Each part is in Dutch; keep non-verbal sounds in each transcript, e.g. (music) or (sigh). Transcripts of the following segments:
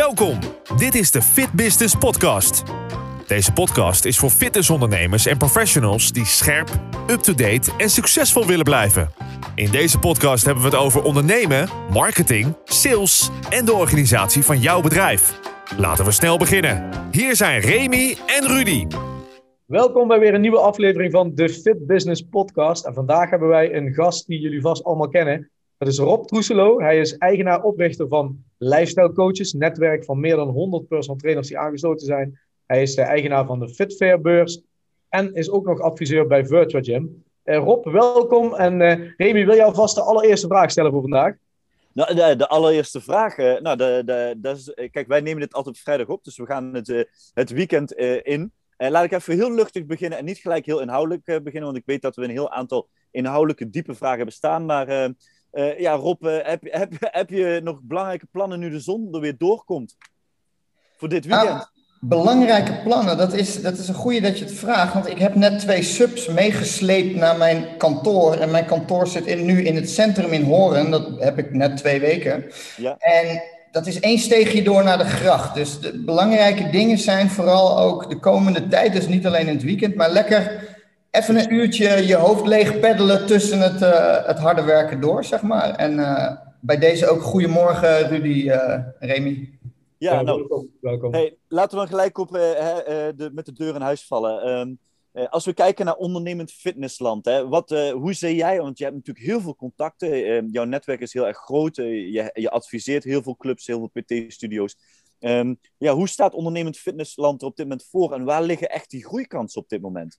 Welkom. Dit is de Fit Business Podcast. Deze podcast is voor fitnessondernemers en professionals die scherp, up-to-date en succesvol willen blijven. In deze podcast hebben we het over ondernemen, marketing, sales en de organisatie van jouw bedrijf. Laten we snel beginnen. Hier zijn Remy en Rudy. Welkom bij weer een nieuwe aflevering van de Fit Business Podcast. En vandaag hebben wij een gast die jullie vast allemaal kennen. Dat is Rob Troeselo. Hij is eigenaar-oprichter van Lifestyle Coaches, netwerk van meer dan 100 personal trainers die aangesloten zijn. Hij is de eigenaar van de FitFair beurs en is ook nog adviseur bij Virtua Gym. Uh, Rob, welkom. En uh, Remy, wil jou vast de allereerste vraag stellen voor vandaag? Nou, de, de allereerste vraag. Uh, nou, de, de, kijk, wij nemen dit altijd op vrijdag op, dus we gaan het, het weekend in. laat ik even heel luchtig beginnen en niet gelijk heel inhoudelijk beginnen, want ik weet dat we een heel aantal inhoudelijke diepe vragen hebben staan. Maar uh, ja, Rob, uh, heb, heb, (laughs) heb je nog belangrijke plannen nu de zon er weer doorkomt? Voor dit weekend? Ah, belangrijke plannen, dat is, dat is een goede dat je het vraagt. Want ik heb net twee subs meegesleept naar mijn kantoor. En mijn kantoor zit in, nu in het centrum in Horen. Dat heb ik net twee weken. Ja. En dat is één steegje door naar de gracht. Dus de belangrijke dingen zijn vooral ook de komende tijd. Dus niet alleen in het weekend, maar lekker even een uurtje je hoofd leeg peddelen tussen het, uh, het harde werken door, zeg maar. En uh, bij deze ook goedemorgen, Rudy, uh, Remy. Ja, nou, welkom. welkom. Hey, laten we gelijk op, de, met de deur in huis vallen. Um, als we kijken naar ondernemend fitnessland, hè, wat, hoe zie jij, want je hebt natuurlijk heel veel contacten, ehm, jouw netwerk is heel erg groot, je, je adviseert heel veel clubs, heel veel PT-studio's. Um, ja, hoe staat ondernemend fitnessland er op dit moment voor en waar liggen echt die groeikansen op dit moment?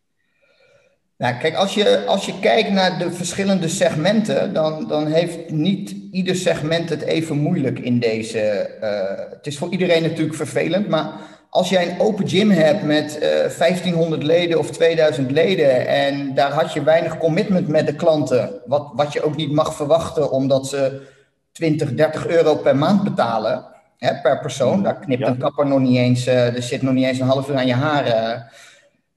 Nou, kijk, als je, als je kijkt naar de verschillende segmenten, dan, dan heeft niet ieder segment het even moeilijk in deze. Uh, het is voor iedereen natuurlijk vervelend, maar als jij een open gym hebt met uh, eh, 1500 leden of 2000 leden en daar had je weinig commitment met de klanten, wat, wat je ook niet mag verwachten omdat ze 20, 30 euro per maand betalen hè, per persoon, daar knipt een kapper nog niet eens, uh, er zit nog niet eens een half uur aan je haren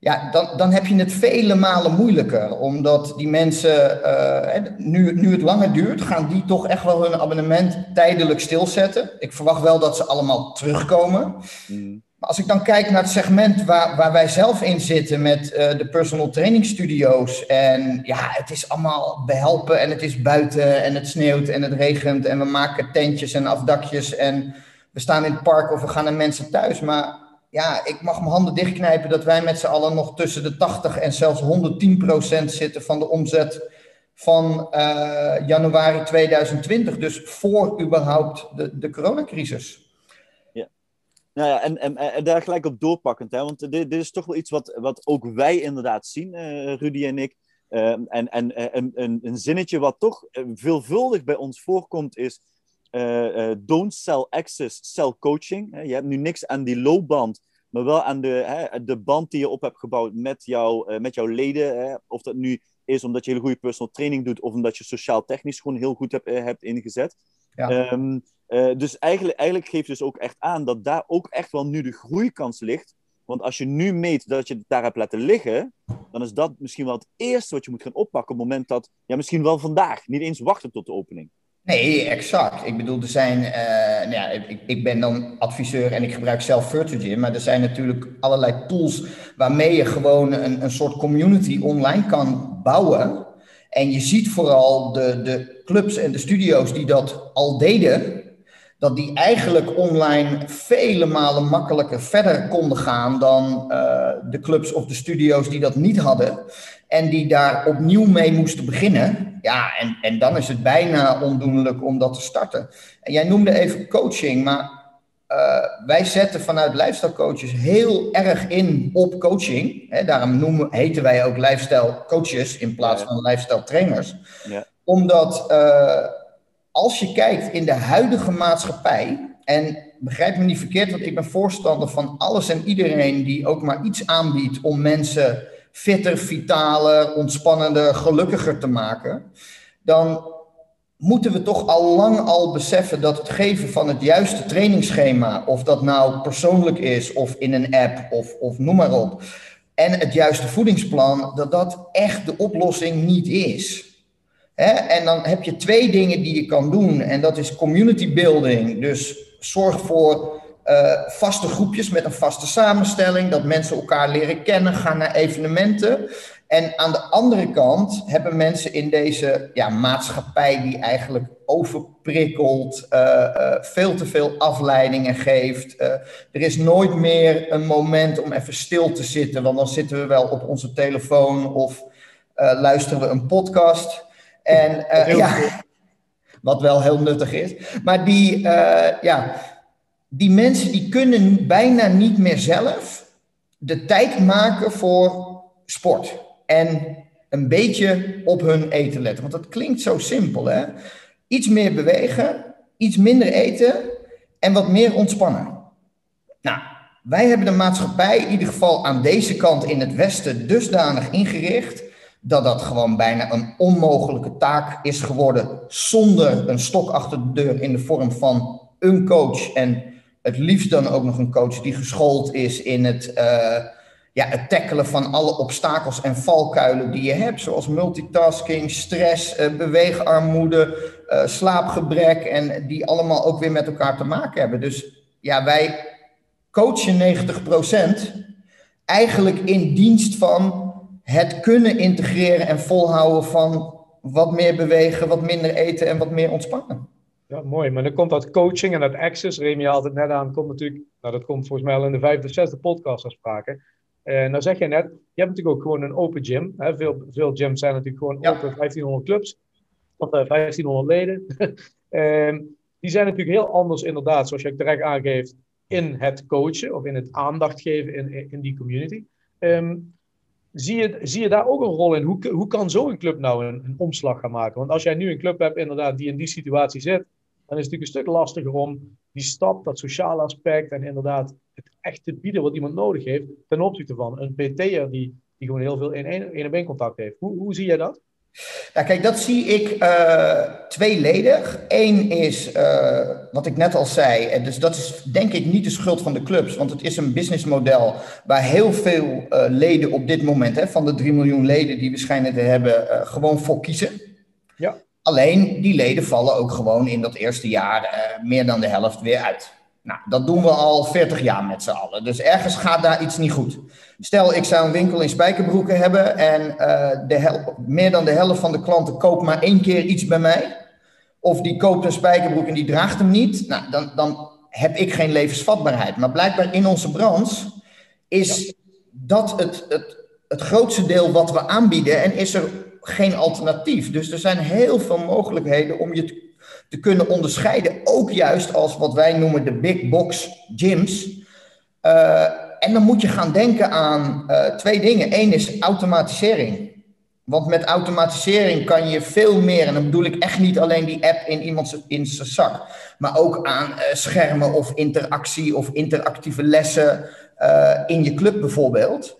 ja, dan, dan heb je het vele malen moeilijker. Omdat die mensen, uh, nu, nu het langer duurt, gaan die toch echt wel hun abonnement tijdelijk stilzetten. Ik verwacht wel dat ze allemaal terugkomen. Mm. Maar als ik dan kijk naar het segment waar, waar wij zelf in zitten met uh, de personal training studio's. En ja, het is allemaal behelpen en het is buiten en het sneeuwt en het regent. En we maken tentjes en afdakjes en we staan in het park of we gaan naar mensen thuis. Maar ja, ik mag mijn handen dichtknijpen dat wij met z'n allen nog tussen de 80 en zelfs 110 procent zitten van de omzet van uh, januari 2020. Dus voor überhaupt de, de coronacrisis. Ja, nou ja, en, en, en daar gelijk op doorpakkend, hè? want dit, dit is toch wel iets wat, wat ook wij inderdaad zien, uh, Rudy en ik. Uh, en en een, een, een zinnetje wat toch veelvuldig bij ons voorkomt is uh, don't sell access, sell coaching. Je hebt nu niks aan die loopband, maar wel aan de, de band die je op hebt gebouwd met, jou, uh, met jouw leden. Of dat nu is omdat je hele goede personal training doet, of omdat je sociaal-technisch gewoon heel goed hebt, hebt ingezet. Ja. Um, dus eigenlijk, eigenlijk geeft dus ook echt aan dat daar ook echt wel nu de groeikans ligt. Want als je nu meet dat je het daar hebt laten liggen, dan is dat misschien wel het eerste wat je moet gaan oppakken op het moment dat, ja, misschien wel vandaag, niet eens wachten tot de opening. Nee, exact. Ik bedoel, er zijn, uh, nou ja, ik, ik, ben dan adviseur en ik gebruik zelf Virtual maar er zijn natuurlijk allerlei tools waarmee je gewoon een, een soort community online kan bouwen. En je ziet vooral de, de clubs en de studio's die dat al deden, dat die eigenlijk online vele malen makkelijker verder konden gaan dan uh, de clubs of de studio's die dat niet hadden. En die daar opnieuw mee moesten beginnen. Ja, en, en dan is het bijna ondoenlijk om dat te starten. En jij noemde even coaching, maar uh, wij zetten vanuit lifestyle coaches heel erg in op coaching. Hè, daarom noemen, heten wij ook lifestyle coaches in plaats van lifestyle trainers. Ja. Omdat uh, als je kijkt in de huidige maatschappij, en begrijp me niet verkeerd, want ik ben voorstander van alles en iedereen die ook maar iets aanbiedt om mensen fitter, vitaler, ontspannender, gelukkiger te maken, dan moeten we toch al lang al beseffen dat het geven van het juiste trainingsschema, of dat nou persoonlijk is of in een app of, of noem maar op, en het juiste voedingsplan, dat dat echt de oplossing niet is. En dan heb je twee dingen die je kan doen. En dat is community building. Dus zorg voor uh, vaste groepjes met een vaste samenstelling, dat mensen elkaar leren kennen, gaan naar evenementen. En aan de andere kant hebben mensen in deze ja, maatschappij die eigenlijk overprikkelt, uh, uh, veel te veel afleidingen geeft. er is nooit meer een moment om even stil te zitten, want dan zitten we wel op onze telefoon of luisteren we een podcast. En (laughs) ja, (laughs) wat wel heel nuttig is. Maar die, ja die mensen die kunnen bijna niet meer zelf de tijd maken voor sport. En een beetje op hun eten letten. Want dat klinkt zo simpel, hè? Iets meer bewegen, iets minder eten en wat meer ontspannen. Nou, wij hebben de maatschappij in ieder geval aan deze kant in het Westen dusdanig ingericht dat dat gewoon bijna een onmogelijke taak is geworden zonder een stok achter de deur in de vorm van een coach en het liefst dan ook nog een coach die geschoold is in het, uh, ja, het tackelen van alle obstakels en valkuilen die je hebt. Zoals multitasking, stress, uh, beweegarmoede, uh, slaapgebrek. En die allemaal ook weer met elkaar te maken hebben. Dus ja, wij coachen 90% eigenlijk in dienst van het kunnen integreren en volhouden van wat meer bewegen, wat minder eten en wat meer ontspannen. Ja, mooi. Maar dan komt dat coaching en dat access, Remy altijd net aan, komt natuurlijk, nou dat komt volgens mij al in de vijfde, zesde podcast aan sprake. En nou zeg je net, je hebt natuurlijk ook gewoon een open gym. Hè? Veel, veel gyms zijn natuurlijk gewoon open, 1500 clubs, of 1500 eh, leden. um, (laughs) die zijn natuurlijk heel anders inderdaad, zoals je terecht aangeeft, in het coachen of in het aandacht geven in, in die community. Um, zie, je, zie je daar ook een rol in? Hoe, hoe kan zo'n club nou een, een omslag gaan maken? Want als jij nu een club hebt inderdaad die in die situatie zit, dan is het natuurlijk een stuk lastiger om die stap, dat sociale aspect en inderdaad het echt te bieden wat iemand nodig heeft ten opzichte van een PT'er die, die gewoon heel veel in één op één contact heeft. Hoe, hoe zie jij dat? Ja, kijk, dat zie ik uh, tweeledig. Eén is, uh, wat ik net al zei, en dus dat is denk ik niet de schuld van de clubs, want het is een businessmodel waar heel veel uh, leden op dit moment, hè, van de 3 miljoen leden die we schijnen te hebben, gewoon voor kiezen. Ja. Alleen die leden vallen ook gewoon in dat eerste jaar meer dan de helft weer uit. Nou, dat doen we al 40 jaar met z'n allen. Dus ergens gaat daar iets niet goed. Stel, ik zou een winkel in spijkerbroeken hebben en uh, de meer dan de helft van de klanten koopt maar één keer iets bij mij. Of die koopt een spijkerbroek en die draagt hem niet. Nou, dan, dan heb ik geen levensvatbaarheid. Maar blijkbaar in onze branche is ja. dat het, het, het grootste deel wat we aanbieden. En is er geen alternatief. Dus er zijn heel veel mogelijkheden om je te, te kunnen onderscheiden. Ook juist als wat wij noemen de big box gyms. Uh, en dan moet je gaan denken aan uh, twee dingen. Eén is automatisering. Want met automatisering kan je veel meer, en dan bedoel ik echt niet alleen die app in iemands in zijn zak, maar ook aan uh, schermen of interactie of interactieve lessen in je club bijvoorbeeld.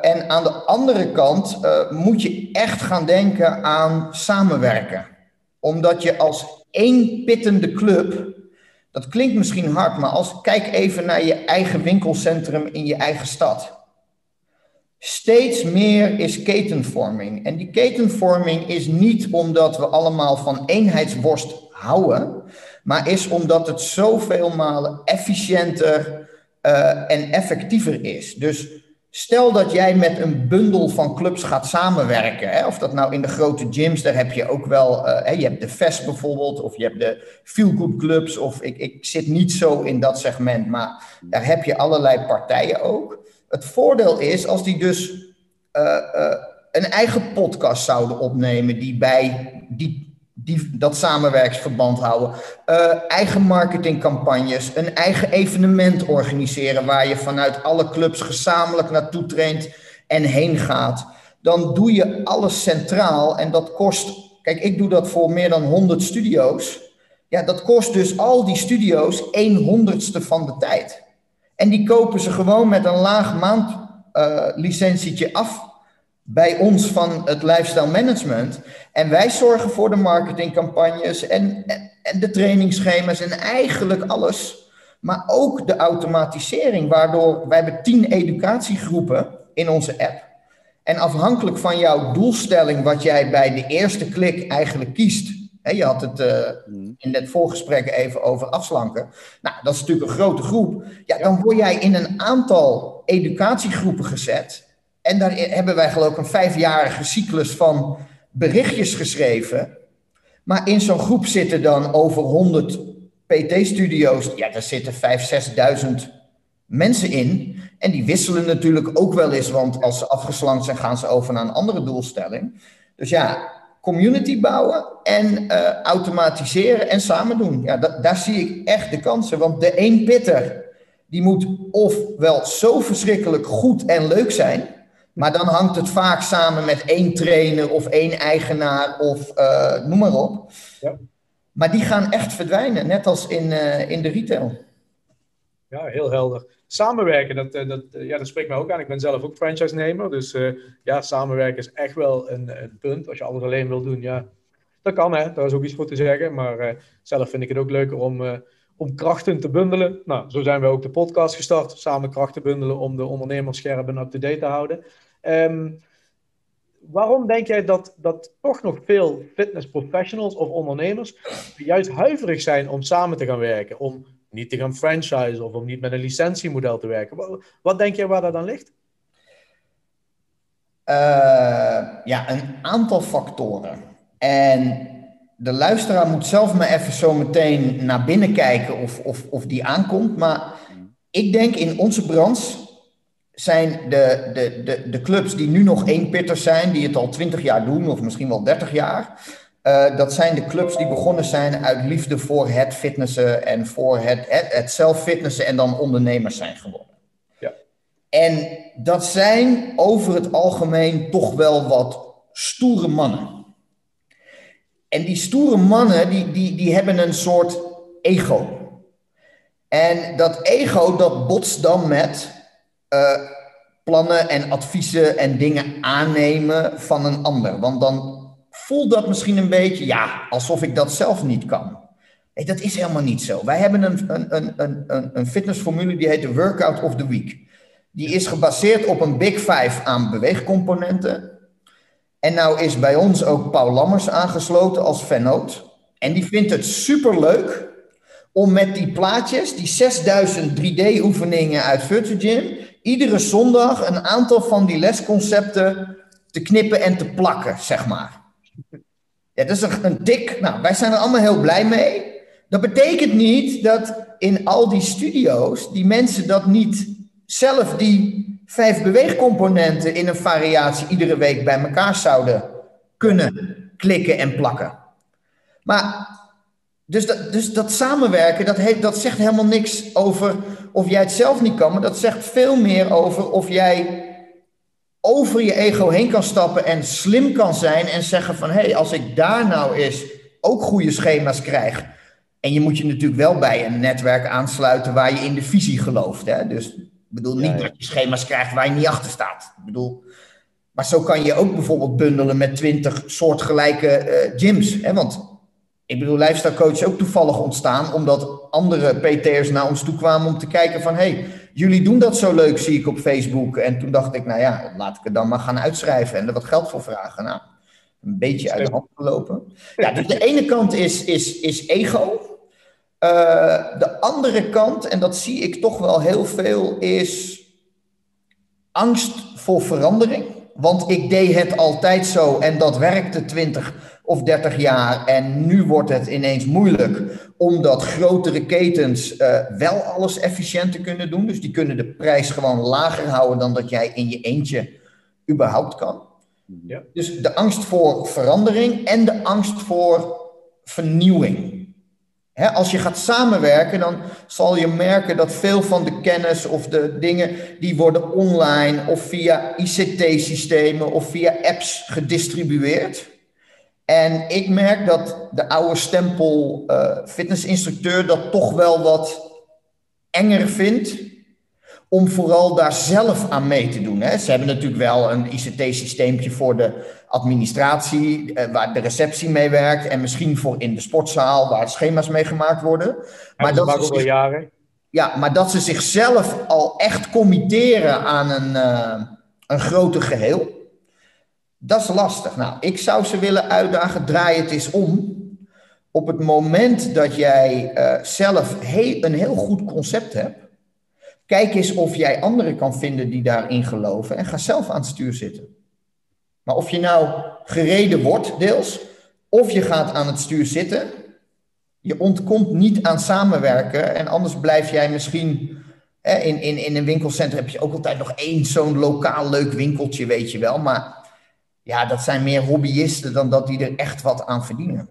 En aan de andere kant moet je echt gaan denken aan samenwerken. Omdat je als één pittende club, dat klinkt misschien hard, maar als, kijk even naar je eigen winkelcentrum in je eigen stad. Steeds meer is ketenvorming. En die ketenvorming is niet omdat we allemaal van eenheidsworst houden, maar is omdat het zoveel malen efficiënter uh, en effectiever is. Dus Stel dat jij met een bundel van clubs gaat samenwerken. Hè? Of dat nou in de grote gyms, daar heb je ook wel. Uh, hè, je hebt de Fest bijvoorbeeld, of je hebt de Feel Good Clubs. Of ik, ik zit niet zo in dat segment, maar daar heb je allerlei partijen ook. Het voordeel is als die dus uh, uh, een eigen podcast zouden opnemen, die bij die die dat samenwerksverband houden. Uh, eigen marketingcampagnes, een eigen evenement organiseren waar je vanuit alle clubs gezamenlijk naartoe traint en heen gaat. Dan doe je alles centraal en dat kost, kijk, ik doe dat voor meer dan 100 studio's. Ja, dat kost dus al die studio's een honderdste van de tijd. En die kopen ze gewoon met een laag maandlicentietje uh, af bij ons van het lifestyle management. En wij zorgen voor de marketingcampagnes en, en, de trainingsschema's en eigenlijk alles. Maar ook de automatisering, waardoor wij hebben tien educatiegroepen in onze app. En afhankelijk van jouw doelstelling, wat jij bij de eerste klik eigenlijk kiest, je had het uh, in het voorgesprek even over afslanken. Nou, dat is natuurlijk een grote groep. Ja, dan word jij in een aantal educatiegroepen gezet. En daar hebben wij geloof ik een vijfjarige cyclus van berichtjes geschreven. Maar in zo'n groep zitten dan over 100 PT-studio's. Ja, daar zitten 5.000, 6.000 mensen in. En die wisselen natuurlijk ook wel eens, want als ze afgeslankt zijn, gaan ze over naar een andere doelstelling. Dus ja, community bouwen en uh, automatiseren en samen doen. Ja, daar zie ik echt de kansen. Want de één pitter, die moet of wel zo verschrikkelijk goed en leuk zijn. Maar dan hangt het vaak samen met één trainer of één eigenaar of uh, noem maar op. Ja. Maar die gaan echt verdwijnen, net als in, uh, in de retail. Ja, heel helder. Samenwerken, dat, dat, ja, dat spreekt mij ook aan. Ik ben zelf ook franchise-nemer. Dus uh, ja, samenwerken is echt wel een, een, punt. Als je alles alleen wil doen, ja, dat kan hè. Daar is ook iets voor te zeggen. Maar zelf vind ik het ook leuker om, om krachten te bundelen. Nou, zo zijn we ook de podcast gestart. Samen krachten bundelen om de ondernemers scherp en up-to-date te houden. Um, waarom denk jij dat, dat toch nog veel fitness professionals of ondernemers juist huiverig zijn om samen te gaan werken? Om niet te gaan franchise of om niet met een licentiemodel te werken. Wat, wat denk jij waar dat dan ligt? Uh, ja, een aantal factoren. En de luisteraar moet zelf maar even zo meteen naar binnen kijken of, of, of die aankomt. Maar ik denk in onze branche zijn de, de, de, de clubs die nu nog één pitters zijn, die het al twintig jaar doen, of misschien wel dertig jaar, uh, dat zijn de clubs die begonnen zijn uit liefde voor het fitnessen en voor het, het, het zelf fitnessen en dan ondernemers zijn geworden. Ja. En dat zijn over het algemeen toch wel wat stoere mannen. En die stoere mannen, die, die, die hebben een soort ego. En dat ego, dat botst dan met uh, plannen en adviezen en dingen aannemen van een ander. Want dan voelt dat misschien een beetje, ja, alsof ik dat zelf niet kan. Dat is helemaal niet zo. Wij hebben een, een, een, een, een fitnessformule die heet de Workout of the Week. Die is gebaseerd op een Big Five aan beweegcomponenten. En nou is bij ons ook Paul Lammers aangesloten als vennoot. En die vindt het superleuk om met die plaatjes, die 6000 3D-oefeningen uit Virtual Gym, iedere zondag een aantal van die lesconcepten te knippen en te plakken, zeg maar. Ja, dat is een, tik. Nou, wij zijn er allemaal heel blij mee. Dat betekent niet dat in al die studio's die mensen dat niet zelf die vijf beweegcomponenten in een variatie iedere week bij elkaar zouden kunnen klikken en plakken. Maar dus dat, dus dat samenwerken, dat, heeft, dat zegt helemaal niks over of jij het zelf niet kan, maar dat zegt veel meer over of jij over je ego heen kan stappen en slim kan zijn en zeggen van hé, hey, als ik daar nou eens ook goede schema's krijg. En je moet je natuurlijk wel bij een netwerk aansluiten waar je in de visie gelooft. Hè? Dus ik bedoel niet dat je schema's krijgt waar je niet achter staat. Ik bedoel, maar zo kan je ook bijvoorbeeld bundelen met twintig soortgelijke uh, gyms. Hè? Want ik bedoel, lifestyle coach is ook toevallig ontstaan omdat andere PT'ers naar ons toe kwamen om te kijken van hé, hey, jullie doen dat zo leuk, zie ik op Facebook. En toen dacht ik, nou ja, laat ik het dan maar gaan uitschrijven en er wat geld voor vragen. Nou, een beetje uit de hand gelopen. Ja, dus de ene kant is, is, is ego. Uh, de andere kant, en dat zie ik toch wel heel veel, is angst voor verandering. Want ik deed het altijd zo en dat werkte 20 of 30 jaar. En nu wordt het ineens moeilijk, omdat grotere ketens uh, wel alles efficiënter kunnen doen. Dus die kunnen de prijs gewoon lager houden dan dat jij in je eentje überhaupt kan. Ja. Dus de angst voor verandering en de angst voor vernieuwing. als je gaat samenwerken, dan zal je merken dat veel van de kennis of de dingen die worden online of via ICT-systemen of via apps gedistribueerd. En ik merk dat de oude stempel uh, fitnessinstructeur dat toch wel wat enger vindt. Om vooral daar zelf aan mee te doen. Hè. Ze hebben natuurlijk wel een ICT-systeempje voor de administratie, eh, waar de receptie mee werkt. En misschien voor in de sportzaal, waar schema's mee gemaakt worden. Maar dat, dat zich, jaren. Ja, maar dat ze zichzelf al echt committeren aan een, uh, een groter geheel dat is lastig. Nou, ik zou ze willen uitdagen, draai het eens om. op het moment dat jij uh, zelf een heel goed concept hebt, kijk eens of jij anderen kan vinden die daarin geloven en ga zelf aan het stuur zitten. Maar of je nou gereden wordt, deels, of je gaat aan het stuur zitten, je ontkomt niet aan samenwerken en anders blijf jij misschien in, in, in een winkelcentrum heb je ook altijd nog één zo'n lokaal leuk winkeltje, weet je wel. Maar ja, dat zijn meer hobbyisten dan dat die er echt wat aan verdienen.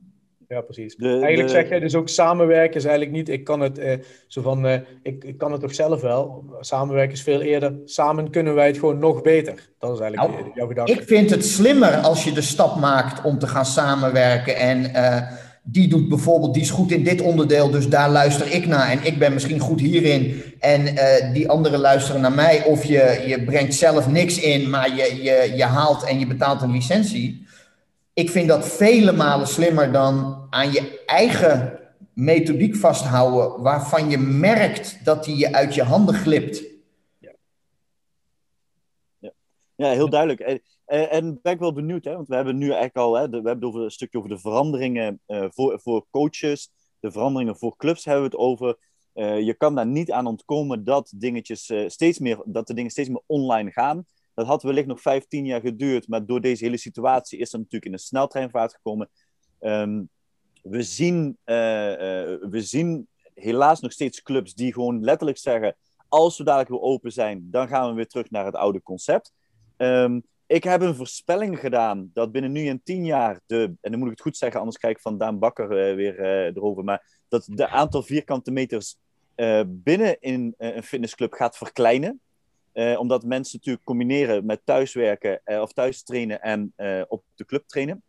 Ja, precies. eigenlijk zeg jij dus ook samenwerken is eigenlijk niet, ik kan het eh, zo van, eh, ik, ik kan het toch zelf wel. Samenwerken is veel eerder, samen kunnen wij het gewoon nog beter. Dat is eigenlijk nou, jouw gedachte. Ik vind het slimmer als je de stap maakt om te gaan samenwerken en... Uh, die doet bijvoorbeeld, die is goed in dit onderdeel, dus daar luister ik naar. En ik ben misschien goed hierin. En uh, die anderen luisteren naar mij. Of je, je brengt zelf niks in, maar je, je, je haalt en je betaalt een licentie. Ik vind dat vele malen slimmer dan aan je eigen methodiek vasthouden, waarvan je merkt dat die je uit je handen glipt. Ja, ja. ja heel duidelijk. Uh, en ben ik wel benieuwd, hè, want we hebben nu eigenlijk al, hè, we hebben over een stukje over de veranderingen uh, voor, voor coaches, de veranderingen voor clubs hebben we het over. Uh, je kan daar niet aan ontkomen dat, dingetjes, steeds meer, dat de dingen steeds meer online gaan. Dat had wellicht nog 15 jaar geduurd, maar door deze hele situatie is dat natuurlijk in een sneltreinvaart gekomen. Um, we, zien, we zien helaas nog steeds clubs die gewoon letterlijk zeggen: als we dadelijk weer open zijn, dan gaan we weer terug naar het oude concept. Um, ik heb een voorspelling gedaan dat binnen nu en tien jaar, de, en dan moet ik het goed zeggen, anders krijg ik van Daan Bakker uh, weer uh, erover, maar dat de aantal vierkante meters uh, binnen in een fitnessclub gaat verkleinen. omdat mensen natuurlijk combineren met thuiswerken of thuis trainen en op de club trainen.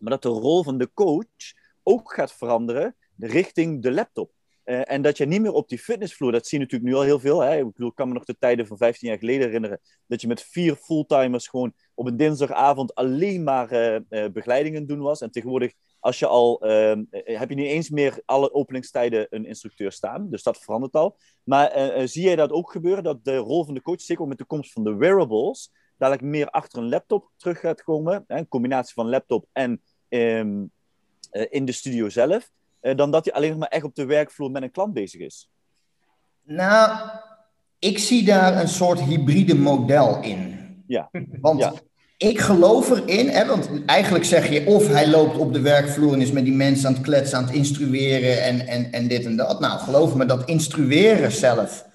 Maar dat de rol van de coach ook gaat veranderen richting de laptop. Uh, en dat je niet meer op die fitnessvloer, dat zie je natuurlijk nu al heel veel. Hè? Ik bedoel, kan me nog de tijden van 15 jaar geleden herinneren. Dat je met vier fulltimers gewoon op een dinsdagavond alleen maar uh, uh, begeleidingen doen was. En tegenwoordig, als je al, ehm, heb je niet eens meer alle openingstijden een instructeur staan. Dus dat verandert al. Maar zie jij dat ook gebeuren? Dat de rol van de coach, zeker met de komst van de wearables, dadelijk meer achter een laptop terug gaat komen. Hè? Een combinatie van laptop en um, in de studio zelf. Eh, dan dat hij alleen nog maar echt op de werkvloer met een klant bezig is? Nou, ik zie daar een soort hybride model in. Ja. Want ja. ik geloof erin, hè, want eigenlijk zeg je of hij loopt op de werkvloer en is met die mensen aan het kletsen, aan het instrueren en, en, en dit en dat. Nou, geloof me, dat instrueren zelf,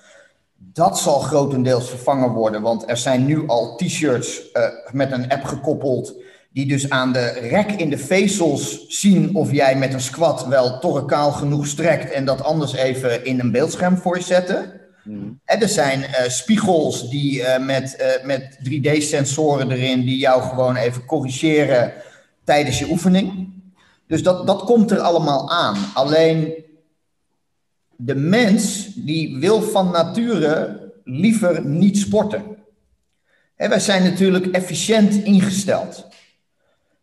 dat zal grotendeels vervangen worden. Want er zijn nu al t-shirts uh, met een app gekoppeld die dus aan de rek in de vezels zien of jij met een squat wel torrekaal genoeg strekt en dat anders even in een beeldscherm voor je zetten. Mm. En er zijn uh, spiegels die uh, met, uh, met 3D-sensoren erin die jou gewoon even corrigeren tijdens je oefening. Dus dat, dat komt er allemaal aan. Alleen de mens die wil van nature liever niet sporten. En wij zijn natuurlijk efficiënt ingesteld.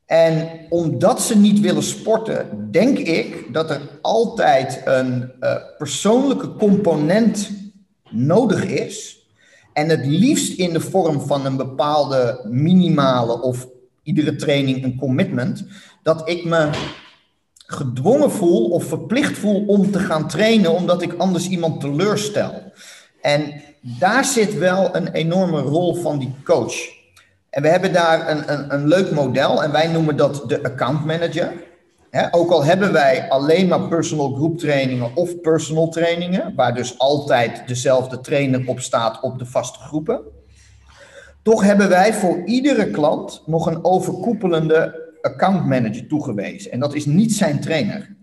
En omdat ze niet willen sporten, denk ik dat er altijd een uh, persoonlijke component nodig is. En het liefst in de vorm van een bepaalde minimale of iedere training een commitment. Dat ik me gedwongen voel of verplicht voel om te gaan trainen, omdat ik anders iemand teleurstel. En daar zit wel een enorme rol van die coach. En we hebben daar een, een, een leuk model en wij noemen dat de account manager. ook al hebben wij alleen maar personal group trainingen of personal trainingen, waar dus altijd dezelfde trainer op staat op de vaste groepen. Toch hebben wij voor iedere klant nog een overkoepelende account manager toegewezen. En dat is niet zijn trainer.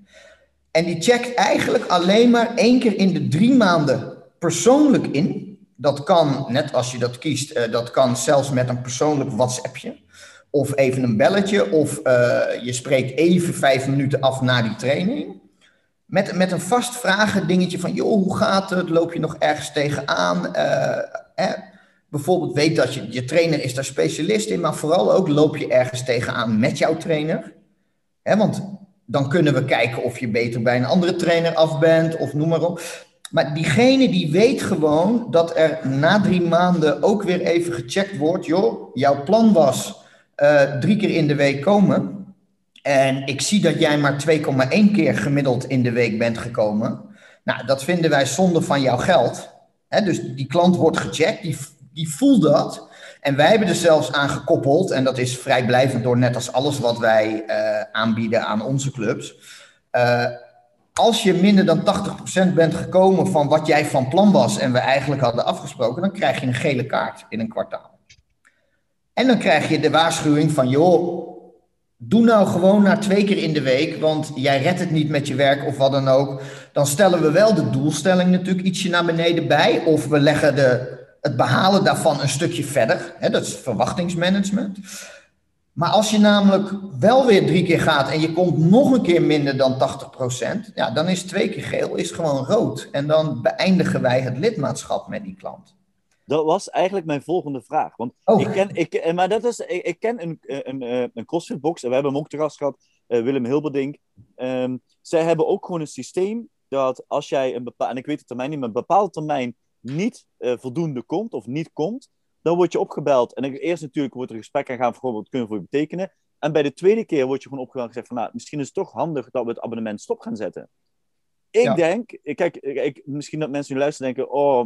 En die checkt eigenlijk alleen maar één keer in de drie maanden persoonlijk in dat kan, net als je dat kiest, uh, dat kan zelfs met een persoonlijk WhatsAppje. Of even een belletje. Of uh, je spreekt even vijf minuten af na die training. Met, met een vast vragen dingetje van, joh, hoe gaat het? Loop je nog ergens tegenaan? Uh, eh, bijvoorbeeld weet dat je, je trainer is daar specialist in, maar vooral ook loop je ergens tegenaan met jouw trainer. Hè, want dan kunnen we kijken of je beter bij een andere trainer af bent of noem maar op. Maar diegene die weet gewoon dat er na drie maanden ook weer even gecheckt wordt. Joh, jouw plan was uh, drie keer in de week komen. En ik zie dat jij maar 2,1 keer gemiddeld in de week bent gekomen. Nou, dat vinden wij zonde van jouw geld. dus die klant wordt gecheckt, die, die voelt dat. En wij hebben er zelfs aan gekoppeld, en dat is vrijblijvend door net als alles wat wij uh, aanbieden aan onze clubs. Uh, als je minder dan 80% bent gekomen van wat jij van plan was en we eigenlijk hadden afgesproken, dan krijg je een gele kaart in een kwartaal. En dan krijg je de waarschuwing van, joh, doe nou gewoon naar twee keer in de week, want jij redt het niet met je werk of wat dan ook. Dan stellen we wel de doelstelling natuurlijk ietsje naar beneden bij, of we leggen de, het behalen daarvan een stukje verder. Dat is verwachtingsmanagement. Maar als je namelijk wel weer drie keer gaat en je komt nog een keer minder dan 80%, ja, dan is twee keer geel is gewoon rood. En dan beëindigen wij het lidmaatschap met die klant. Dat was eigenlijk mijn volgende vraag. Want oh. ik ken, ik, eh, maar dat is, ik, ik ken een, een, een, eh, een CrossFit box en we hebben hem ook te gast gehad, uh, Willem Hilberdink. Um, zij hebben ook gewoon een systeem dat als jij een bepaalde, en ik weet het termijn niet, maar een bepaalde termijn niet uh, voldoende komt of niet komt, dan word je opgebeld. En eerst natuurlijk wordt er een gesprek aan gaan wat kunnen voor je betekenen. En bij de tweede keer word je gewoon opgebeld en gezegd van, nou, misschien is het toch handig dat we het abonnement stop gaan zetten. Ik denk, kijk, ik, misschien dat mensen nu luisteren denken, oh,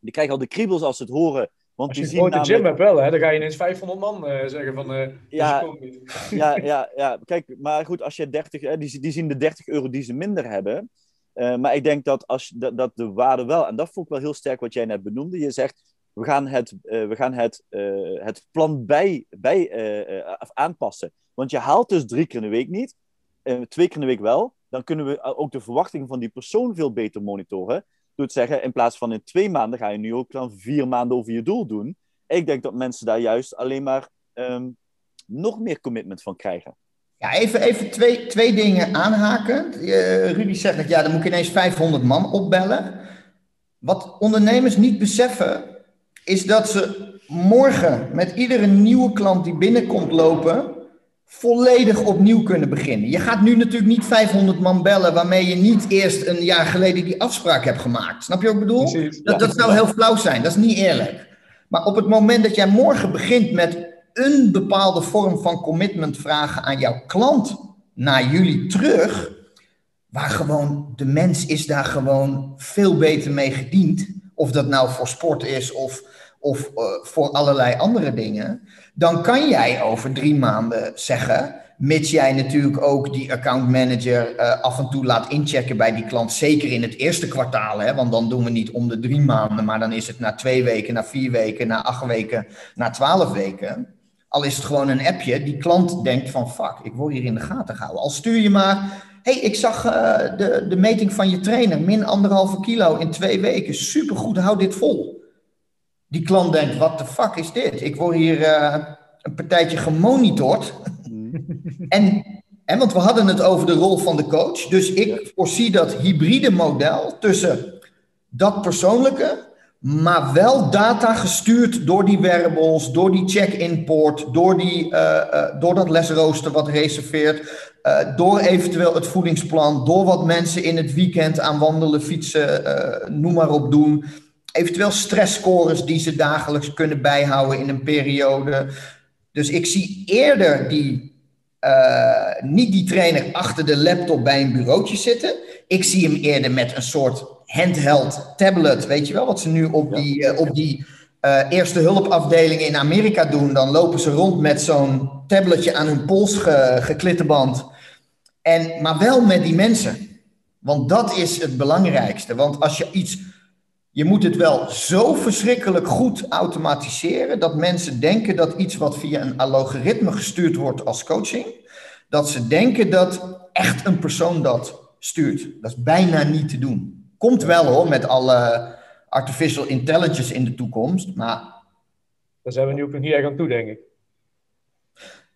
die krijgen al de kriebels als ze het horen. Want als je die zien namelijk... gym hebt wel, hè, dan ga je ineens 500 man uh, zeggen van, uh, ja, (laughs) ja, ja, ja, kijk, maar goed, als je 30, hè, die, die zien de 30 euro die ze minder hebben. Uh, maar ik denk dat, als, dat, dat de waarde wel, en dat vond ik wel heel sterk wat jij net benoemde. Je zegt, we gaan het, uh, we gaan het, uh, het plan bij, bij uh, aanpassen. Want je haalt dus drie keer in de week niet, twee keer in de week wel. Dan kunnen we ook de verwachtingen van die persoon veel beter monitoren. Door te zeggen, in plaats van in twee maanden ga je nu ook dan vier maanden over je doel doen. Ik denk dat mensen daar juist alleen maar um, nog meer commitment van krijgen. Ja, even, even twee, twee dingen aanhaken. Rudy zegt dat ja, dan moet ik ineens 500 man opbellen. Wat ondernemers niet beseffen, is dat ze morgen met iedere nieuwe klant die binnenkomt lopen, volledig opnieuw kunnen beginnen. Je gaat nu natuurlijk niet 500 man bellen waarmee je niet eerst een jaar geleden die afspraak hebt gemaakt. Snap je wat ik bedoel? Dat, dat zou heel flauw zijn, dat is niet eerlijk. Maar op het moment dat jij morgen begint met een bepaalde vorm van commitment vragen aan jouw klant naar jullie terug, waar gewoon de mens is daar gewoon veel beter mee gediend. Of dat nou voor sport is of of uh, voor allerlei andere dingen, dan kan jij over drie maanden zeggen, mits jij natuurlijk ook die account manager uh, af en toe laat inchecken bij die klant, zeker in het eerste kwartaal, hè, want dan doen we niet om de drie maanden, maar dan is het na twee weken, na vier weken, na acht weken, na twaalf weken. Al is het gewoon een appje, die klant denkt van fuck, ik word hier in de gaten gehouden. Al stuur je maar, hey, ik zag uh, de, de meting van je trainer, min anderhalve kilo in twee weken, supergoed, hou dit vol die klant denkt, wat de fuck is dit? Ik word hier uh, een partijtje gemonitord. en, en, want we hadden het over de rol van de coach. Dus ik voorzie dat hybride model tussen dat persoonlijke, maar wel data gestuurd door die wearables, door die check-in poort, door, die, uh, uh, door dat lesrooster wat reserveert, door eventueel het voedingsplan, door wat mensen in het weekend aan wandelen, fietsen, noem maar op doen eventueel stressscores die ze dagelijks kunnen bijhouden in een periode. Dus ik zie eerder die, niet die trainer achter de laptop bij een bureautje zitten. Ik zie hem eerder met een soort handheld tablet, weet je wel, wat ze nu op die, uh, op die uh, eerste hulpafdelingen in Amerika doen. Dan lopen ze rond met zo'n tabletje aan hun pols ge, geklittenband. En, maar wel met die mensen. Want dat is het belangrijkste. Want als je iets je moet het wel zo verschrikkelijk goed automatiseren dat mensen denken dat iets wat via een algoritme gestuurd wordt als coaching, dat ze denken dat echt een persoon dat stuurt. Dat is bijna niet te doen. Komt wel hoor, met alle artificial intelligence in de toekomst, maar... Daar zijn we nu ook nog niet erg aan toe, denk ik.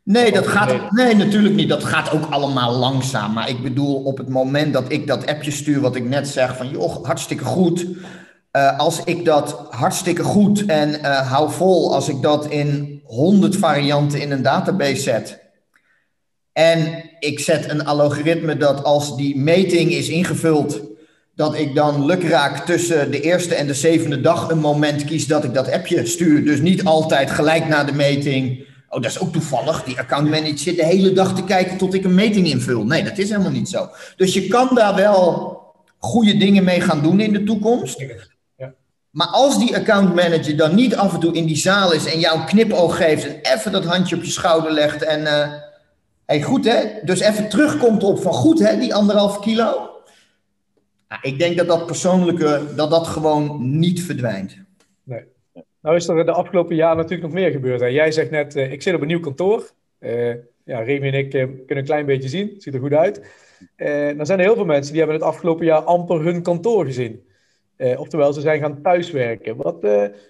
Nee, dat gaat, nee, natuurlijk niet. Dat gaat ook allemaal langzaam. Maar ik bedoel, op het moment dat ik dat appje stuur, wat ik net zeg, van joh, hartstikke goed. Uh, als ik dat hartstikke goed en uh, hou vol, als ik dat in 100 varianten in een database zet. En ik zet een algoritme dat als die meting is ingevuld, dat ik dan lukraak tussen de eerste en de zevende dag een moment kies dat ik dat appje stuur. Dus niet altijd gelijk na de meting Oh, dat is ook toevallig. Die accountmanager zit de hele dag te kijken tot ik een meting invul. Nee, dat is helemaal niet zo. Dus je kan daar wel goede dingen mee gaan doen in de toekomst. Ja. Maar als die accountmanager dan niet af en toe in die zaal is en jou een knipoog geeft en even dat handje op je schouder legt en eh hey, goed hè, dus even terugkomt op van goed hè, die anderhalf kilo. Ja, ik denk dat dat persoonlijke, dat dat gewoon niet verdwijnt. Nou is er de afgelopen jaar natuurlijk nog meer gebeurd. Hè? Jij zegt net, eh, ik zit op een nieuw kantoor. Eh, ja, Remy en ik eh, kunnen een klein beetje zien. Het ziet er goed uit. Dan zijn er heel veel mensen die hebben het afgelopen jaar amper hun kantoor gezien. Oftewel, ze zijn gaan thuiswerken. Wat,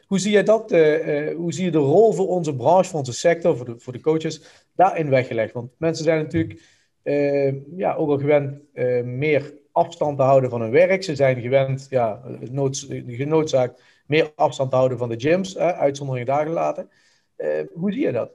hoe zie je dat? hoe zie je de rol voor onze branche, voor onze sector, voor de, voor de coaches, daarin weggelegd? Want mensen zijn natuurlijk ja, ook al gewend meer afstand te houden van hun werk. Ze zijn gewend, ja, genoodzaakt meer afstand te houden van de gyms, hè, uitzonderingen daar gelaten. Eh, hoe zie je dat?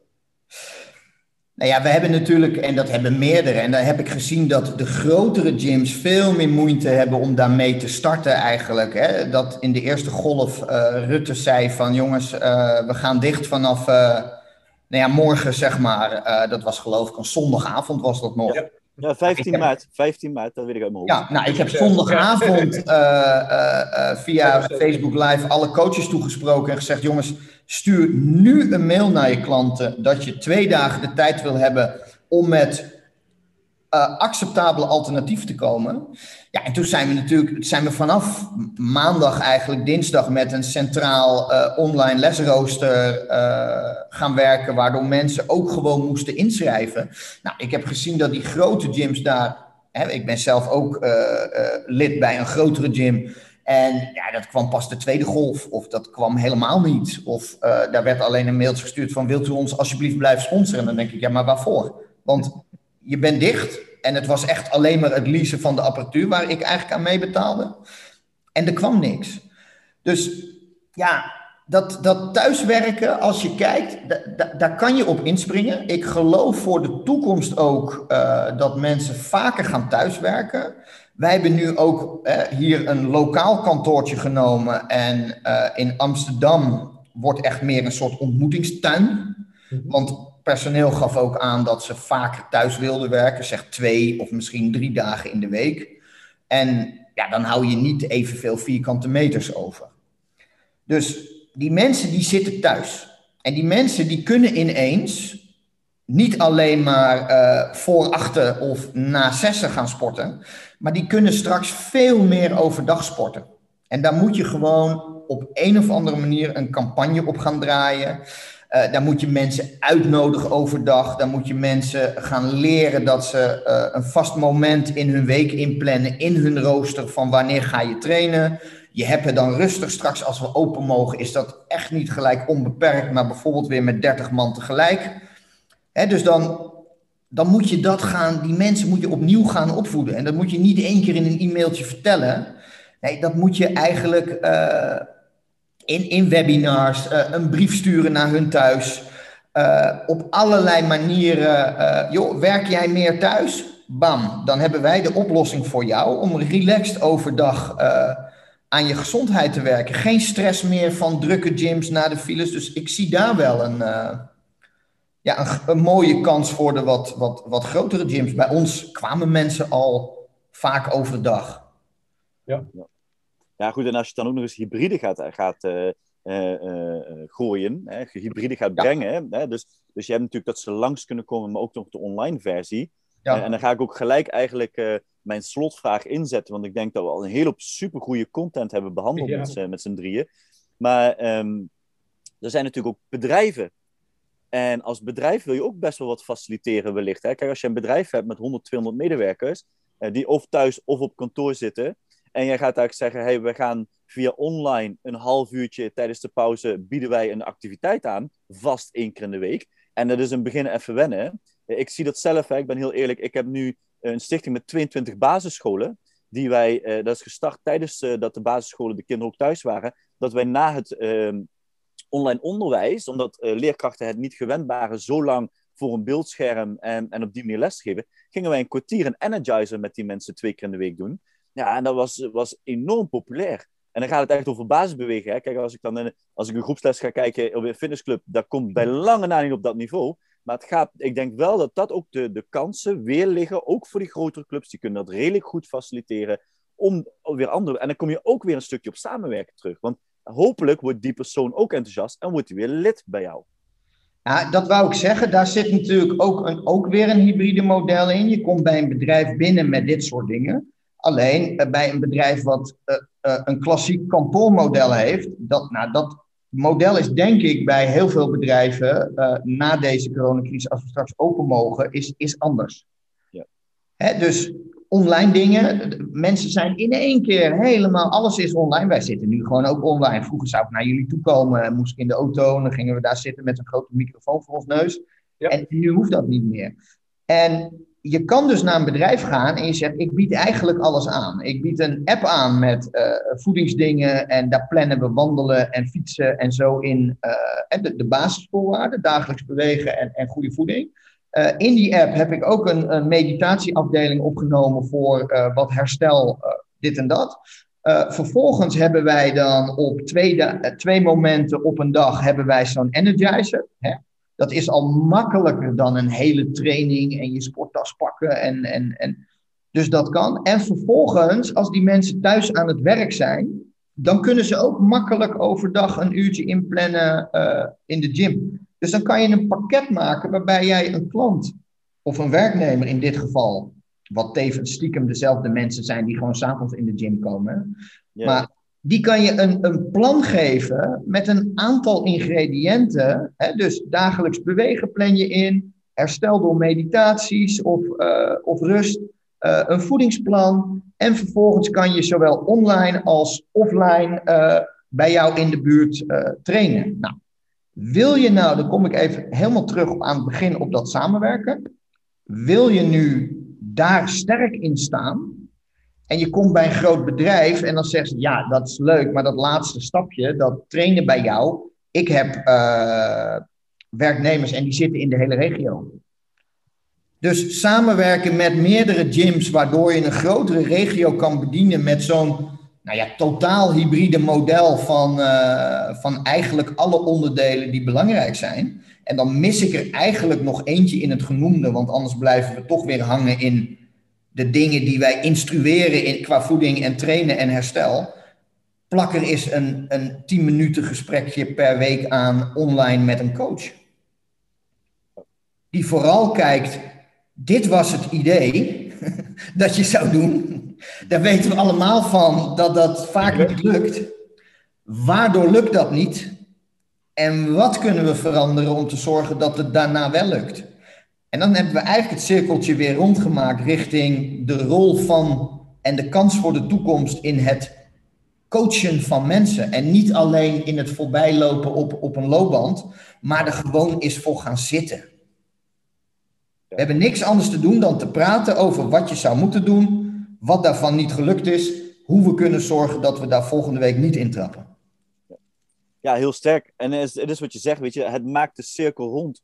Nou ja, we hebben natuurlijk, en dat hebben meerdere, en daar heb ik gezien dat de grotere gyms veel meer moeite hebben om daarmee te starten eigenlijk. Hè? Dat in de eerste golf eh, Rutte zei van jongens, eh, we gaan dicht vanaf, nou ja, morgen zeg maar. Dat was geloof ik een zondagavond was dat nog. Ja. Ja, 15 Ik heb- maart. 15 maart, dat weet ik uit mijn hoofd. Ja, nou, ik heb zondagavond eh, eh, eh, via Facebook Live alle coaches toegesproken en gezegd: jongens, stuur nu een mail naar je klanten dat je twee dagen de tijd wil hebben om met eh, acceptabele alternatieven te komen. Ja, en toen zijn we natuurlijk zijn we vanaf maandag, eigenlijk dinsdag, met een centraal eh, online lesrooster eh, gaan werken, waardoor mensen ook gewoon moesten inschrijven. Nou, ik heb gezien dat die grote gyms daar Hè, ik ben zelf ook lid bij een grotere gym. En ja, dat kwam pas de tweede golf. Of dat kwam helemaal niet. Of daar werd alleen een mailtje gestuurd van... wilt u ons alsjeblieft blijven sponsoren? En dan denk ik, ja, maar waarvoor? Want je bent dicht. En het was echt alleen maar het leasen van de apparatuur... waar ik eigenlijk aan mee betaalde. En er kwam niks. Dus ja, dat, dat thuiswerken, als je kijkt, da- da- daar kan je op inspringen. Ik geloof voor de toekomst ook eh, dat mensen vaker gaan thuiswerken. Wij hebben nu ook eh, hier een lokaal kantoortje genomen. En eh, in Amsterdam wordt echt meer een soort ontmoetingstuin. Want personeel gaf ook aan dat ze vaker thuis wilden werken. Zeg twee of misschien drie dagen in de week. En ja, dan hou je niet evenveel vierkante meters over. Dus die mensen die zitten thuis. En die mensen die kunnen ineens niet alleen maar eh, voor achter of na zessen gaan sporten, maar die kunnen straks veel meer overdag sporten. En daar moet je gewoon op een of andere manier een campagne op gaan draaien. Eh, daar moet je mensen uitnodigen overdag. Daar moet je mensen gaan leren dat ze eh, een vast moment in hun week inplannen, in hun rooster van wanneer ga je trainen. Je hebt het dan rustig straks als we open mogen, is dat echt niet gelijk onbeperkt, maar bijvoorbeeld weer met 30 man tegelijk. Hè, dus dan, dan moet je dat gaan, die mensen moet je opnieuw gaan opvoeden. En dat moet je niet één keer in een e-mailtje vertellen. Nee, dat moet je eigenlijk eh, in, in webinars, eh, een brief sturen naar hun thuis. eh, op allerlei manieren. eh, joh, werk jij meer thuis? Bam, dan hebben wij de oplossing voor jou om relaxed overdag eh, aan je gezondheid te werken. Geen stress meer van drukke gyms naar de files. Dus ik zie daar wel een, eh, ja, een, een mooie kans voor de wat, wat, wat grotere gyms. Bij ons kwamen mensen al vaak overdag. Ja, goed, en als je dan ook nog eens hybride gaat, gaat eh, eh, eh, gooien, hè, hybride gaat Ja. brengen, hè, dus, dus je hebt natuurlijk dat ze langs kunnen komen, maar ook nog de online versie. Ja. En dan ga ik ook gelijk eigenlijk mijn slotvraag inzetten, want ik denk dat we al een hele hoop supergoeie content hebben behandeld Ja. met, z'n- met z'n drieën. Maar ehm, er zijn natuurlijk ook bedrijven. En als bedrijf wil je ook best wel wat faciliteren wellicht. Hè? Kijk, als je een bedrijf hebt met 100, 200 medewerkers, eh, die of thuis of op kantoor zitten, en jij gaat eigenlijk zeggen, hey, we gaan via online een half uurtje tijdens de pauze bieden wij een activiteit aan, vast één keer in de week. En dat is een begin even wennen. Ik zie dat zelf, hè, ik ben heel eerlijk, ik heb nu een stichting met 22 basisscholen, die wij, eh, dat is gestart tijdens eh, dat de basisscholen de kinderen ook thuis waren, dat wij na het ehm, online onderwijs, omdat eh, leerkrachten het niet gewend waren zo lang voor een beeldscherm en, en op die manier lesgeven, gingen wij een kwartier een energizer met die mensen twee keer in de week doen. Ja, en dat was, was enorm populair. En dan gaat het echt over basisbewegen. Hè. Kijk, als ik dan in, als ik een groepsles ga kijken op een fitnessclub, dat komt bij lange na niet op dat niveau. Maar het gaat, ik denk wel dat dat ook de, de kansen weer liggen, ook voor die grotere clubs. Die kunnen dat redelijk goed faciliteren om weer andere... En dan kom je ook weer een stukje op samenwerken terug. Want hopelijk wordt die persoon ook enthousiast en wordt hij weer lid bij jou. Ja, dat wou ik zeggen. Daar zit natuurlijk ook, een, ook weer een hybride model in. Je komt bij een bedrijf binnen met dit soort dingen. Alleen eh, bij een bedrijf wat uh, uh, een klassiek kantoormodel heeft, dat, nou, dat model is denk ik bij heel veel bedrijven na deze coronacrisis, als we straks open mogen, is, is anders. Ja. Hè, dus online dingen. Mensen zijn in één keer helemaal, alles is online. Wij zitten nu gewoon ook online. Vroeger zou ik naar jullie toe komen, moest ik in de auto en dan gingen we daar zitten met een grote microfoon voor ons neus. Ja. En nu hoeft dat niet meer. En je kan dus naar een bedrijf gaan en je zegt, ik bied eigenlijk alles aan. Ik bied een app aan met uh, voedingsdingen en daar plannen we wandelen en fietsen en zo in uh, de, de basisvoorwaarden, dagelijks bewegen en, en goede voeding. Uh, in die app heb ik ook een, een meditatieafdeling opgenomen voor wat herstel, dit en dat. vervolgens hebben wij dan op twee, twee momenten op een dag hebben wij zo'n energizer. Hè? Dat is al makkelijker dan een hele training en je sporttas pakken. En, en, en, dus dat kan. En vervolgens, als die mensen thuis aan het werk zijn, dan kunnen ze ook makkelijk overdag een uurtje inplannen in de gym. Dus dan kan je een pakket maken waarbij jij een klant of een werknemer in dit geval, wat tevens stiekem dezelfde mensen zijn die gewoon s'avonds in de gym komen, maar die kan je een, een plan geven met een aantal ingrediënten. Hè? Dus dagelijks bewegen plan je in, herstel door meditaties of, uh, of rust, uh, een voedingsplan. En vervolgens kan je zowel online als offline uh, bij jou in de buurt trainen. Nou, wil je nou, dan kom ik even helemaal terug aan het begin op dat samenwerken. Wil je nu daar sterk in staan? En je komt bij een groot bedrijf en dan zegt ze, ja, dat is leuk, maar dat laatste stapje, dat trainen bij jou. Ik heb uh, werknemers en die zitten in de hele regio. Dus samenwerken met meerdere gyms, waardoor je een grotere regio kan bedienen met zo'n nou ja, totaal hybride model van, uh, van eigenlijk alle onderdelen die belangrijk zijn. En dan mis ik er eigenlijk nog eentje in het genoemde, want anders blijven we toch weer hangen in de dingen die wij instrueren in, qua voeding en trainen en herstel. Plak er is een, een 10 minuten gesprekje per week aan online met een coach. Die vooral kijkt, dit was het idee (laughs) dat je zou doen. Daar weten we allemaal van dat dat vaak niet lukt. Waardoor lukt dat niet? En wat kunnen we veranderen om te zorgen dat het daarna wel lukt? En dan hebben we eigenlijk het cirkeltje weer rondgemaakt richting de rol van en de kans voor de toekomst in het coachen van mensen. En niet alleen in het voorbijlopen op, op een loopband, maar er gewoon is voor gaan zitten. We hebben niks anders te doen dan te praten over wat je zou moeten doen, wat daarvan niet gelukt is, hoe we kunnen zorgen dat we daar volgende week niet intrappen. Ja, heel sterk. En het is, wat je zegt, weet je, het maakt de cirkel rond.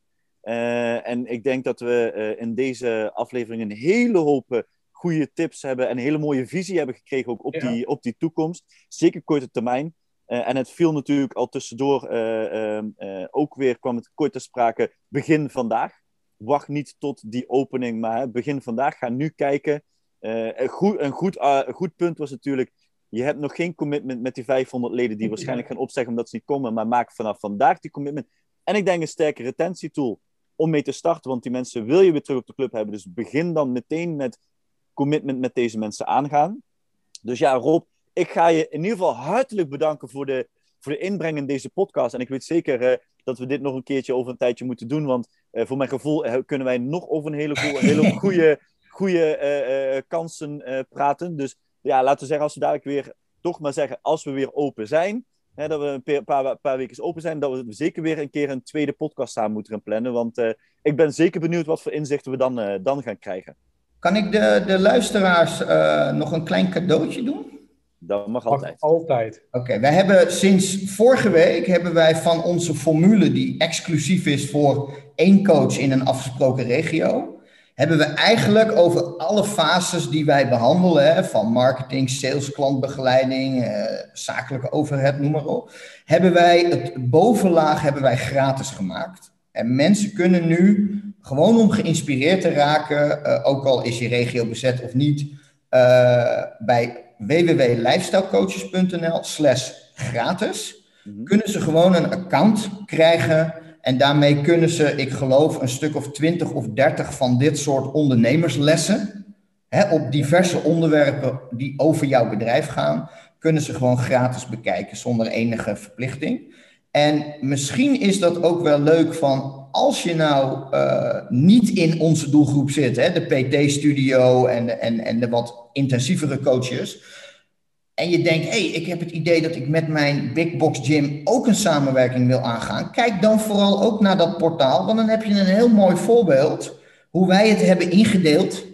Uh, en ik denk dat we uh, in deze aflevering een hele hoop uh, goede tips hebben en een hele mooie visie hebben gekregen ook op, ja. die, op die toekomst. Zeker korte termijn. en het viel natuurlijk al tussendoor, ehm, ook weer kwam het kort te sprake, begin vandaag. Wacht niet tot die opening, maar begin vandaag. Ga nu kijken een, goed, een, goed, uh, een goed punt was natuurlijk, je hebt nog geen commitment met die 500 leden die waarschijnlijk gaan opzeggen omdat ze niet komen, maar maak vanaf vandaag die commitment. En ik denk een sterke retentietool om mee te starten, want die mensen wil je weer terug op de club hebben. Dus begin dan meteen met commitment met deze mensen aangaan. Dus ja, Rob, ik ga je in ieder geval hartelijk bedanken voor de, voor de inbreng in deze podcast. En ik weet zeker uh, dat we dit nog een keertje over een tijdje moeten doen, want uh, voor mijn gevoel uh, kunnen wij nog over een hele, goede, (laughs) hele goede goede kansen praten. Dus ja, laten we zeggen, als we dadelijk weer, toch maar zeggen, als we weer open zijn, hè, dat we een paar, paar weken open zijn, dat we zeker weer een keer een tweede podcast samen moeten gaan plannen. Want ik ben zeker benieuwd wat voor inzichten we dan, dan gaan krijgen. Kan ik de, de luisteraars nog een klein cadeautje doen? Dat mag altijd. Altijd. Oké, okay, wij hebben sinds vorige week hebben wij van onze formule die exclusief is voor één coach in een afgesproken regio, hebben we eigenlijk over alle fases die wij behandelen, hè, van marketing, sales, klantbegeleiding, eh, zakelijke overheid, noem maar op, hebben wij het bovenlaag hebben wij gratis gemaakt. En mensen kunnen nu, gewoon om geïnspireerd te raken, uh, ook al is je regio bezet of niet, uh, bij www.lifestylecoaches.nl slash gratis, mm-hmm. kunnen ze gewoon een account krijgen en daarmee kunnen ze, ik geloof, een stuk of twintig of dertig van dit soort ondernemerslessen hè, op diverse onderwerpen die over jouw bedrijf gaan, kunnen ze gewoon gratis bekijken zonder enige verplichting. En misschien is dat ook wel leuk van als je nou uh, niet in onze doelgroep zit, hè, de PT-studio en en, en de wat intensievere coaches en je denkt, hé, hey, ik heb het idee dat ik met mijn Big Box Gym ook een samenwerking wil aangaan. Kijk dan vooral ook naar dat portaal, want dan heb je een heel mooi voorbeeld hoe wij het hebben ingedeeld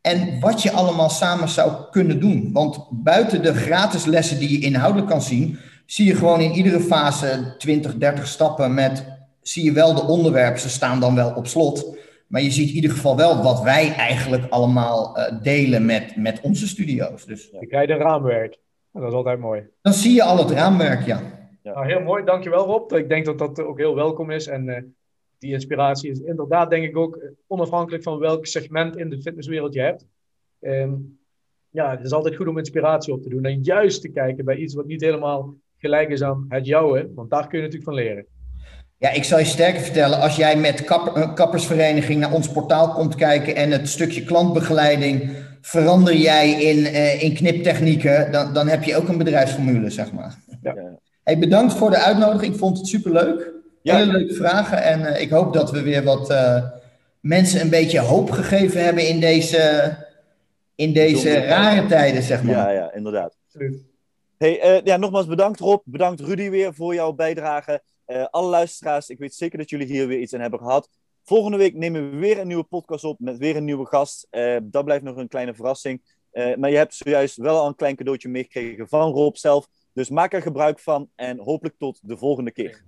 en wat je allemaal samen zou kunnen doen. Want buiten de gratis lessen die je inhoudelijk kan zien, zie je gewoon in iedere fase 20, 30 stappen met, zie je wel de onderwerpen, ze staan dan wel op slot. Maar je ziet in ieder geval wel wat wij eigenlijk allemaal uh, delen met, met onze studio's. Dus, Je krijgt een raamwerk. Dat is altijd mooi. Dan zie je al het raamwerk, ja. ja. Nou, heel mooi, dankjewel Rob. Ik denk dat dat ook heel welkom is. En uh, die inspiratie is inderdaad, denk ik ook, onafhankelijk van welk segment in de fitnesswereld je hebt. Um, ja, het is altijd goed om inspiratie op te doen. En juist te kijken bij iets wat niet helemaal gelijk is aan het jouwe. Want daar kun je natuurlijk van leren. Ja, ik zal je sterker vertellen, als jij met kap, kappersvereniging naar ons portaal komt kijken en het stukje klantbegeleiding verander jij in, uh, in kniptechnieken, dan, dan heb je ook een bedrijfsformule, zeg maar. Ja. Hey, bedankt voor de uitnodiging, ik vond het superleuk. Ja. Hele leuke vragen en uh, ik hoop dat we weer wat uh, mensen een beetje hoop gegeven hebben in deze, in deze rare tijden, zeg maar. Ja, ja inderdaad. Hey, ja, nogmaals bedankt Rob, bedankt Rudy weer voor jouw bijdrage. Uh, alle luisteraars, ik weet zeker dat jullie hier weer iets aan hebben gehad. Volgende week nemen we weer een nieuwe podcast op met weer een nieuwe gast. Uh, dat blijft nog een kleine verrassing. Uh, maar je hebt zojuist wel al een klein cadeautje meegekregen van Rob zelf. Dus maak er gebruik van en hopelijk tot de volgende keer.